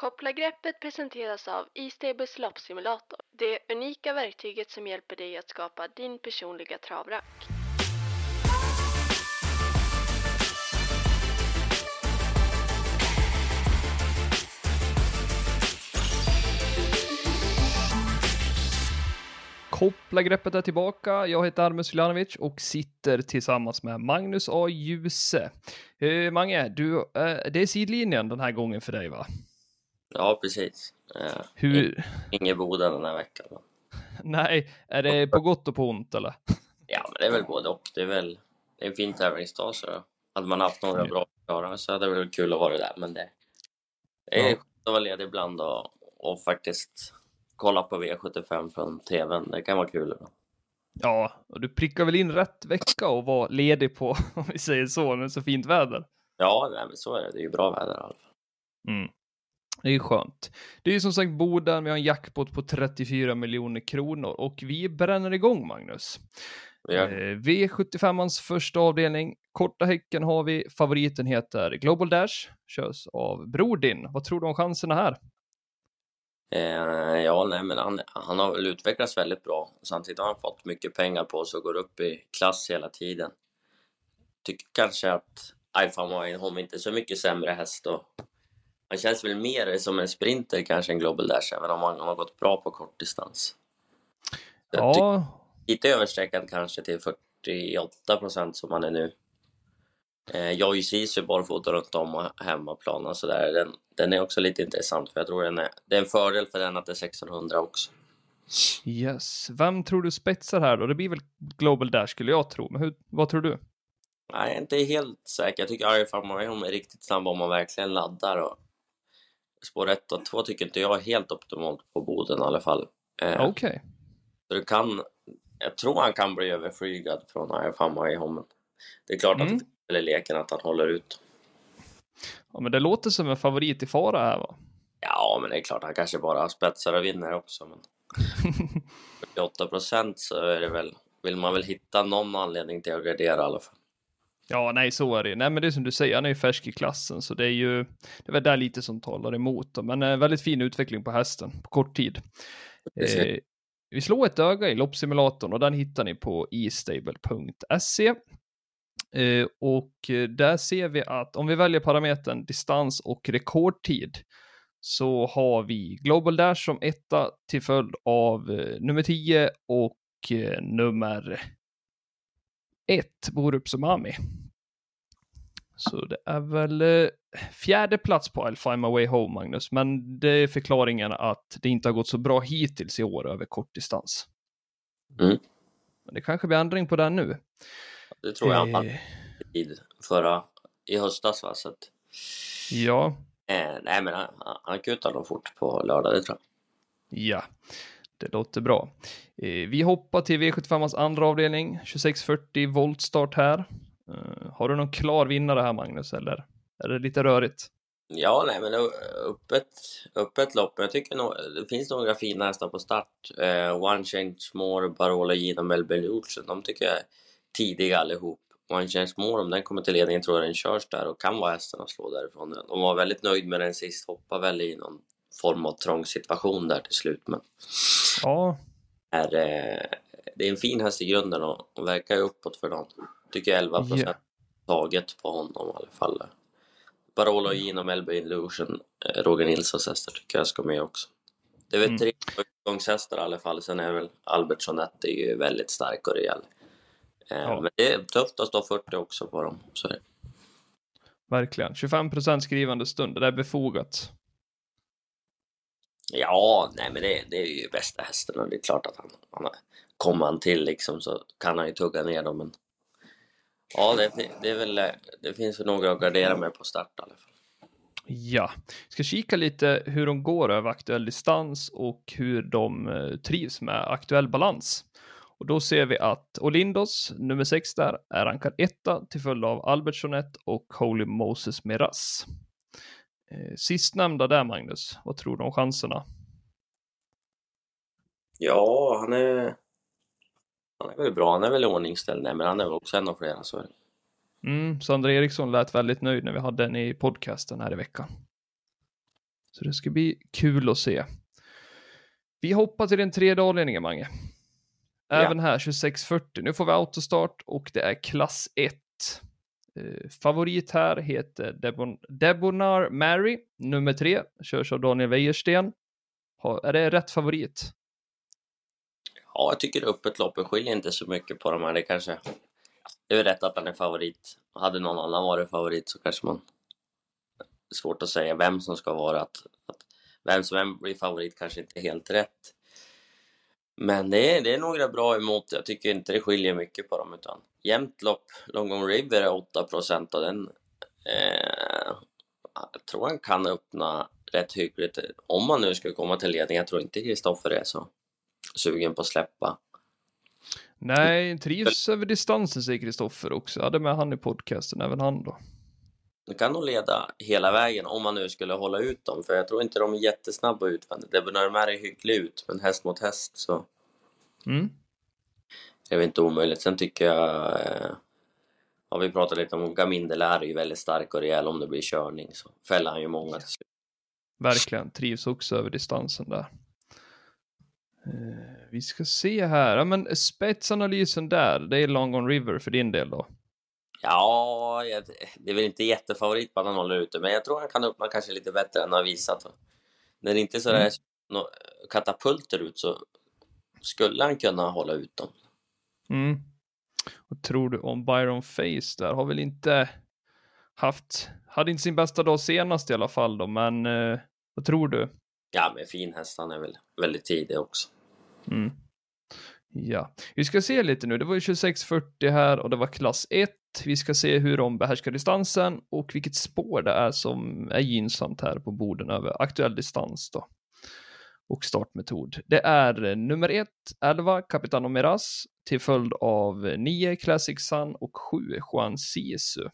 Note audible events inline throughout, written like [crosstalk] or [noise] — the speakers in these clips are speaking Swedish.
Koppla greppet presenteras av E-stables loppsimulator. Det unika verktyget som hjälper dig att skapa din personliga travrack. Koppla greppet är tillbaka. Jag heter Armus Viljanovic och sitter tillsammans med Magnus A. Djuse. Eh, Mange, du, eh, det är sidlinjen den här gången för dig va? Ja, precis. Eh, Hur? Ingen Boden den här veckan. [laughs] Nej, är det på gott och på ont eller? [laughs] Ja, men det är väl både och. Det är väl det är en fin tävlingsdag så hade man haft några Ja. bra klara så hade det varit kul att vara där. Men det, det är Ja. skönt att vara ledig ibland och, och faktiskt kolla på V75 från TVn. Det kan vara kul. Ja, och du prickar väl in rätt vecka och var ledig på, [laughs] om vi säger så, med så fint väder. Ja, nej, men så är det. Det är ju bra väder i alla fall. Mm. Det är ju skönt. Det är ju som sagt Boden, vi har en jackpot på 34 miljoner kronor och vi bränner igång Magnus. Eh, V75ans första avdelning. Korta häcken har vi. Favoriten heter Global Dash. Körs av Bror din. Vad tror du om chanserna här? eh, ja, nej, men han, han har väl utvecklats väldigt bra. Samtidigt har han fått mycket pengar på sig och går upp i klass hela tiden. Tycker kanske att Alfa Wine inte är så mycket sämre häst och han känns väl mer som en sprinter kanske än Global Dash, även om han har gått bra på kortdistans. Jag Ja, lite överstreckad kanske till 48 procent som han är nu. Eh, Joy Sisu barfota runt om och hemmaplan och sådär. Den, den är också lite intressant för jag tror den är, det är en fördel för den att det är 1600 också. yes. Vem tror du spetsar här då? Det blir väl Global Dash skulle jag tro. Men hur, vad tror du? Nej, jag är inte helt säker. Jag tycker Arifan Marion är riktigt snabb om man verkligen laddar. Och spår 1 och 2 tycker inte jag är helt optimalt på Boden i alla fall. Eh, Okej. Så det kan, jag tror han kan bli överflygad från Arifan Marion. Men det är klart Mm. att det är leken att han håller ut. Ja, men det låter som en favorit i fara här va? Ja, men det är klart han kanske bara spetsar och vinner också. Men [laughs] 48 procent så är det väl, vill man väl hitta någon anledning till att gardera i alla fall. Ja, nej, så är det. Nej, men det är som du säger, han är ju färsk i klassen, så det är ju, det är väl där lite som talar emot då. Men eh, väldigt fin utveckling på hästen på kort tid. Eh, vi slår ett öga i loppsimulatorn och den hittar ni på estable.se. Eh, och eh, där ser vi att om vi väljer parametern distans och rekordtid så har vi Global Dash som etta till följd av eh, nummer 10 och eh, nummer 1, Borup Sumami. Så det är väl eh, fjärde plats på I'll find my way home, Magnus. Men det är förklaringen att det inte har gått så bra hittills i år över kortdistans. Mm. Men det kanske blir ändring på den nu. Det tror jag Eh, tid förra, i höstas va. Så att, ja, eh, nej men han, han- han kutar nog fort på lördag, det tror jag. ja, det låter bra. Eh, vi hoppar till V75ans andra avdelning, 2640 voltstart här. Eh, har du någon klar vinnare här, Magnus, eller är det lite rörigt? Ja, nej men öppet, öppet lopp. Men jag tycker nog, det finns några fina hästar på start. Eh, One Change More, Barola Gina, Melbourne Olsen. De tycker jag är tidiga allihop. One Change More, om den kommer till ledningen tror jag den körs där och kan vara hästen att slå därifrån. De var väldigt nöjd med den sist, hoppade väl i någon form av trång situation där till slut. Men Ja, är, eh, det är en fin häst i grunden och, och verkar ju uppåt för dem. Tycker 11 procent Ja. taget på honom i alla fall. Barolo Gino, Melbourne Illusion, eh, Roger Nilssons hästar tycker jag ska med också. Det är väl Mm. tre utgångshästar i alla fall. Sen är väl Albertsson är ju väldigt stark och rejäl. Eh, Ja. Men det är tufft att stå 40 också på dem. Så verkligen. 25 procent skrivande stund, det är befogat. Ja, nej men det, det är ju bästa hästen och det är klart att han, han har- kommer han till liksom så kan han ju tugga ner dem. Men ja, det, det är väl, det finns väl några att gardera med på start i alla fall. Ja, ska kika lite hur de går över aktuell distans och hur de eh, trivs med aktuell balans. Och då ser vi att Olindos, nummer 6 där, är rankad etta till följd av Albertsson 1 och Holy Moses Miraz. Eh, sistnämnda där, Magnus, vad tror du om chanserna? Ja, han är, han är väl bra. Han är väl ordningställd. Nej, men han är väl också en av flera. Så. Mm, Sandra Eriksson lät väldigt nöjd när vi hade den i podcasten här i veckan. Så det ska bli kul att se. Vi hoppar till den tredje avdelningen, Mange. Även här 2640. Nu får vi autostart och det är klass 1. Eh, favorit här heter Debon Debonar Mary, nummer tre, körs av Daniel Wäjersten. Är det rätt favorit? Ja, jag tycker öppet lopp skiljer inte så mycket på de här. Det kanske... Det är väl rätt att han är favorit. Hade någon annan varit favorit så kanske man... Svårt att säga vem som ska vara att, att vem som blir favorit kanske inte är helt rätt. Men det är, det är några bra emot. Jag tycker inte det skiljer mycket på dem. Utan jämnt lopp. Longong River är 8 procent och den. Eh, jag tror han kan öppna rätt hyggligt. Om man nu ska komma till ledning. Jag tror inte Kristoffer är så sugen på att släppa. Nej, trivs över distansen säger Kristoffer också. Jag hade med han i podcasten, även han då. Du kan nog leda hela vägen om man nu skulle hålla ut dem, för jag tror inte de är jättesnabba utvändigt. Det när de är hyggligt ut, men häst mot häst så... Mm. Det är väl inte omöjligt. Sen tycker jag... Eh, ja, vi pratade lite om Gamindelär är ju väldigt stark och rejäl om det blir körning, så fäller han ju många till slut. Verkligen, trivs också över distansen där. Uh, vi ska se här, ja men spetsanalysen där, det är Long On River för din del då? Ja, det är väl inte jättefavorit på att han håller ute, men jag tror han kan öppna kanske lite bättre än han har visat. När det inte är sådär mm. katapulter ut så skulle han kunna hålla ut dem. Mm. Vad tror du om Byron Face där? Har väl inte haft, hade inte sin bästa dag senast i alla fall då, men eh, vad tror du? Ja, men fin häst, han är väl väldigt tidig också. Mm. Ja, vi ska se lite nu. Det var ju 2640 här och det var klass 1. Vi ska se hur de behärskar distansen och vilket spår det är som är gynnsamt här på borden över aktuell distans då. Och startmetod. Det är nummer 1, 11, Capitano Miras, till följd av 9, Classic Sun och 7, Juan Sisu.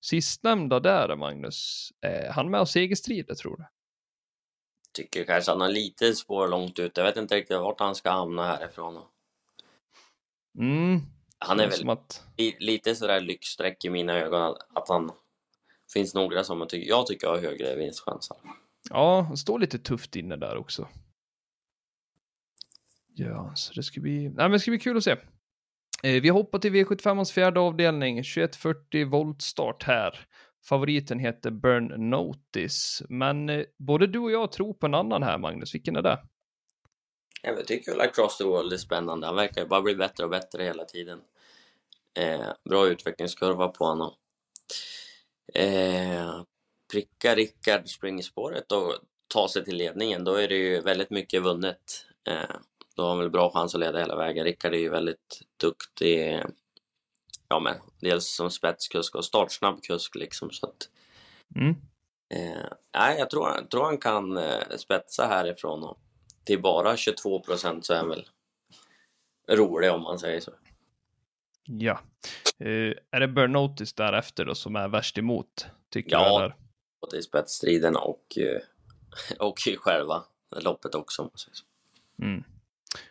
Sistnämnda där, Magnus, är han med och segerstrider tror du? Tycker kanske han har lite spår långt ut. Jag vet inte riktigt vart han ska hamna härifrån. Mm. Han är väl att... lite sådär lyxstreck i mina ögon att han finns några som jag tycker, jag tycker har högre vinstchanser. Ja, han står lite tufft inne där också. Ja, så det ska bli, nej, men det ska bli kul att se. Eh, vi hoppar till V75ans fjärde avdelning, 2140 volt start här. Favoriten heter Burn Notice, men eh, både du och jag tror på en annan här, Magnus. Vilken är det? Jag tycker väl Across the World är spännande. Han verkar ju bara bli bättre och bättre hela tiden. Eh, bra utvecklingskurva på honom. Eh, pricka Rickard springspåret och ta sig till ledningen, då är det ju väldigt mycket vunnet. Eh, då har han väl bra chans att leda hela vägen. Rickard är ju väldigt duktig, ja men dels som spetskusk och startsnabb kusk liksom så att mm. eh, jag tror, jag tror han kan eh, spetsa härifrån och till bara 22 procent så är han väl rolig om man säger så. Ja. Uh, är det Burn Notice därefter då som är värst emot? Tycker ja, du? Ja, både i spetsstriden och, och i själva loppet också. Om man säger så. Mm.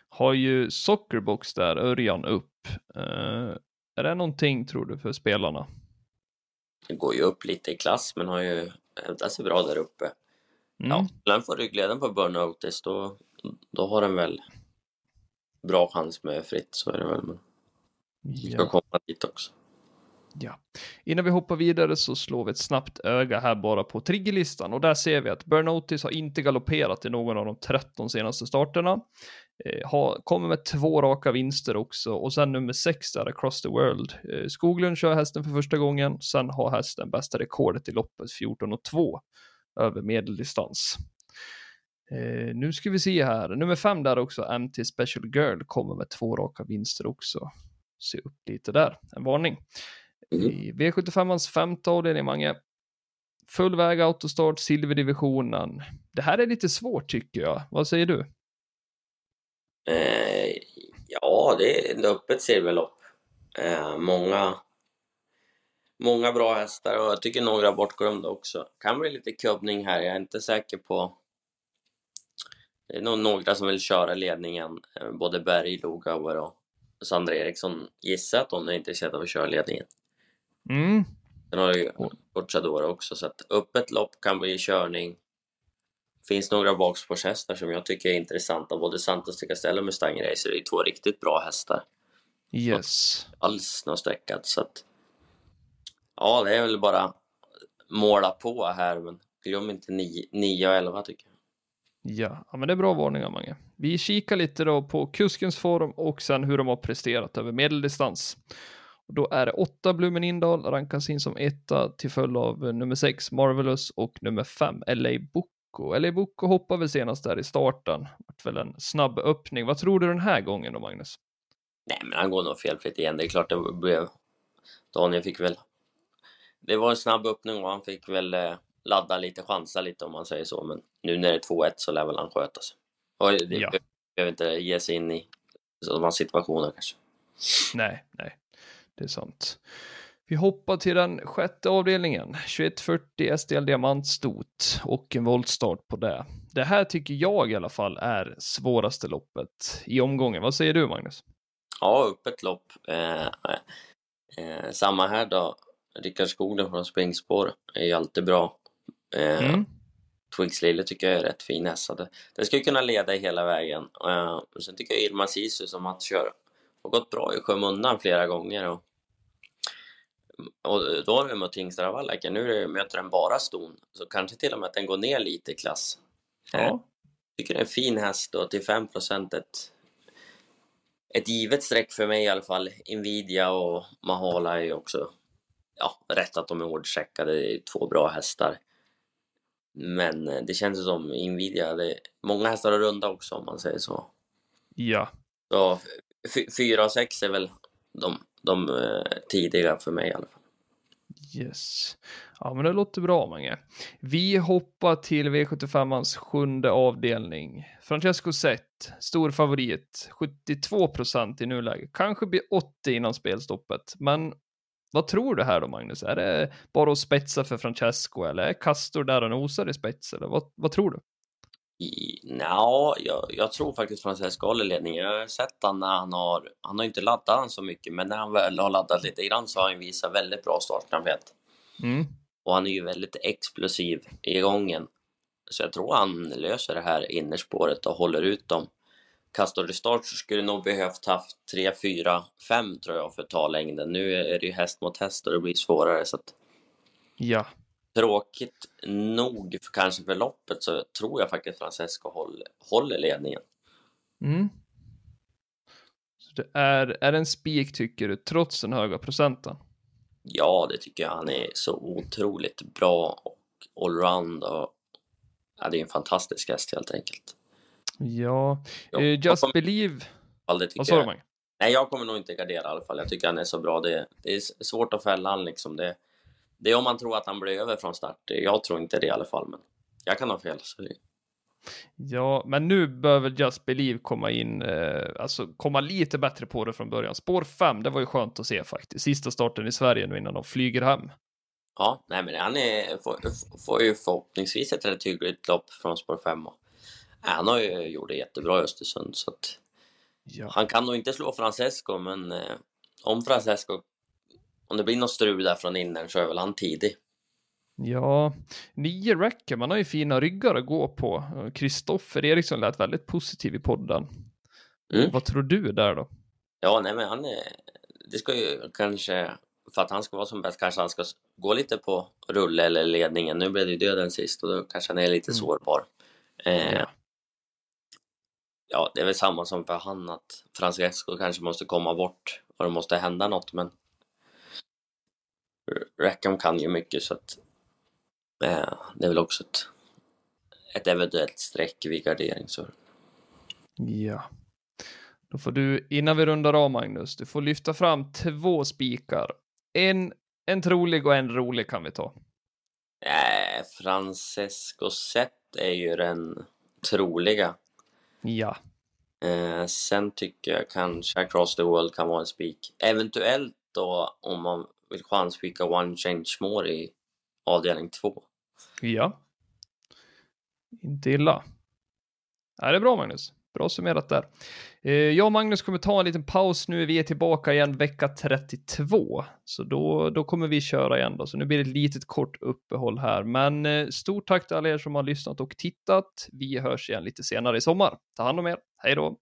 Har ju Sockerbox där, Örjan upp. Uh, är det någonting tror du för spelarna? Det går ju upp lite i klass men har ju hävdat sig bra där uppe. Mm. Ja, den får ryggledaren på Burn Notice då, då har den väl bra chans med fritt, så är det väl. Men vi ska ja. komma dit också. Ja. Innan vi hoppar vidare så slår vi ett snabbt öga här bara på triggerlistan och där ser vi att Burnotis har inte galopperat i någon av de 13 senaste starterna. Eh, har, kommer med två raka vinster också och sen nummer 6 där, Across the World. Eh, Skoglund kör hästen för första gången, sen har hästen bästa rekordet i loppet 14 och 2 över medeldistans. Eh, nu ska vi se här, nummer 5 där också, MT Special Girl kommer med två raka vinster också. Se upp lite där, en varning. Mm. I V75ans femte avdelning, Mange. Full väg autostart, silverdivisionen. Det här är lite svårt tycker jag. Vad säger du? Eh, ja, det är ett öppet silverlopp. Eh, många, många bra hästar och jag tycker några bortglömda också. Kan bli lite kubbning här, jag är inte säker på... Det är nog några som vill köra ledningen, eh, både Berg, Logauer och Sandra Eriksson. Gissar att hon är intresserad av att köra ledningen. Mm. Sen har ju Corchadora också, så att öppet lopp kan bli körning. finns några bakspårshästar som jag tycker är intressanta. Både Santos de Castell och Mustang Racer är två riktigt bra hästar. Yes. Alls något streckat så att ja, det är väl bara måla på här, men glöm inte 9 och 11 tycker jag. Ja, ja, men det är bra varningar Mange. Vi kikar lite då på kuskens form och sen hur de har presterat över medeldistans. Och då är det åtta Blumen Indal rankas in som etta till följd av nummer sex Marvelous och nummer fem LA Boko. LA Boko hoppade väl senast där i starten. Vart väl en snabb öppning. Vad tror du den här gången då Magnus? Nej, men han går nog felfritt igen. Det är klart det blev... Daniel fick väl... Det var en snabb öppning och han fick väl eh, ladda lite, chansa lite om man säger så. Men nu när det är 2-1 så lär väl han sköta sig. Och det Ja. behöver inte ge sig in i sådana situationer kanske. Nej, nej, det är sant. Vi hoppar till den sjätte avdelningen, 2140 SDL Diamantstot och en voltstart på det. Det här tycker jag i alla fall är svåraste loppet i omgången. Vad säger du Magnus? Ja, öppet lopp. Eh, eh, samma här då. Rickard Skoglund från springspår är ju alltid bra. Eh, Mm. Twigs Lille tycker jag är rätt fin häst. så Det, det ska ju kunna leda hela vägen. Eh, och sen tycker jag Irma Sisu som att kör har gått bra i skymundan flera gånger. Och, och då har vi mött Hingstravallaka. Nu möter den bara ston. Så kanske till och med att den går ner lite i klass. Eh, Ja, tycker det är en fin häst och till 5 ett, ett givet streck för mig i alla fall. Nvidia och Mahala är ju också ja, rätt att de är hårdcheckade. Det är två bra hästar. Men eh, det känns som Nvidia, är många hästar att runda också om man säger så. ja, Så fy- fyra och sex är väl de, de eh, tidiga för mig i alla fall. yes. Ja, men det låter bra Mange. Vi hoppar till V75ans sjunde avdelning. Francesco Zet, stor favorit, 72 procent i nuläget. Kanske blir 80 innan spelstoppet, men vad tror du här då Magnus? Är det bara att spetsa för Francesco eller är Castor där och nosar i spets eller vad, vad tror du? I, nja, jag, jag tror faktiskt Francesco håller ledningen. Jag har sett han när han har, han har inte laddat han så mycket, men när han väl har laddat lite grann så har han visat väldigt bra startsnabbhet. Mm. Och han är ju väldigt explosiv i gången. Så jag tror han löser det här innerspåret och håller ut dem. Castor start så skulle nog behövt haft 3, 4, 5 tror jag för att ta längden. Nu är det ju häst mot häst och det blir svårare så att Ja, tråkigt nog för kanske för loppet så tror jag faktiskt Francesco håller, håller ledningen. mm. Så det är, är det en spik tycker du, trots den höga procenten? Ja, det tycker jag. Han är så otroligt bra och allround och ja, det är en fantastisk häst helt enkelt. Ja, jag Just kommer- Believe, vad sa du? Nej, jag kommer nog inte gardera i alla fall. Jag tycker han är så bra. Det, det är svårt att fälla han liksom. Det, det är om man tror att han blir över från start. Jag tror inte det i alla fall, men jag kan ha fel. Så det, Ja, men nu behöver Just Believe komma in, eh, alltså komma lite bättre på det från början. Spår 5, det var ju skönt att se faktiskt. Sista starten i Sverige nu innan de flyger hem. ja, nej, men han är, får, får ju förhoppningsvis ett rätt hyggligt lopp från spår 5. Och, han har ju gjort det jättebra i Östersund, så att Ja, han kan nog inte slå Francesco, men eh, om Francesco, om det blir något strul där från innan så är väl han tidig. ja. nio räcker, man har ju fina ryggar att gå på. Kristoffer Eriksson lät väldigt positiv i podden. Mm. Vad tror du där då? Ja, nej men han är, det ska ju kanske, för att han ska vara som bäst, kanske han ska gå lite på rulle eller ledningen. Nu blev det ju döden sist och då kanske han är lite Mm. sårbar. Eh, Ja. Ja, det är väl samma som för han att Francesco kanske måste komma bort och det måste hända något, men Rackham kan ju mycket så att eh, det är väl också ett, ett eventuellt streck vid gardering. Så. Ja. Då får du, innan vi rundar av Magnus, du får lyfta fram två spikar. En, en trolig och en rolig kan vi ta. Eh, Francesco Zet är ju den troliga. Ja. Eh, sen tycker jag kanske Across the World kan vara en spik. Eventuellt då om man vill chansspika One Change More i avdelning 2. Ja. Inte illa. Är det bra Magnus? Bra summerat där. Eh, jag och Magnus kommer ta en liten paus nu. Vi är tillbaka igen vecka 32. Så då, då kommer vi köra igen då. Så nu blir det ett litet kort uppehåll här. Men eh, stort tack till alla er som har lyssnat och tittat. Vi hörs igen lite senare i sommar. Ta hand om er. Hej då!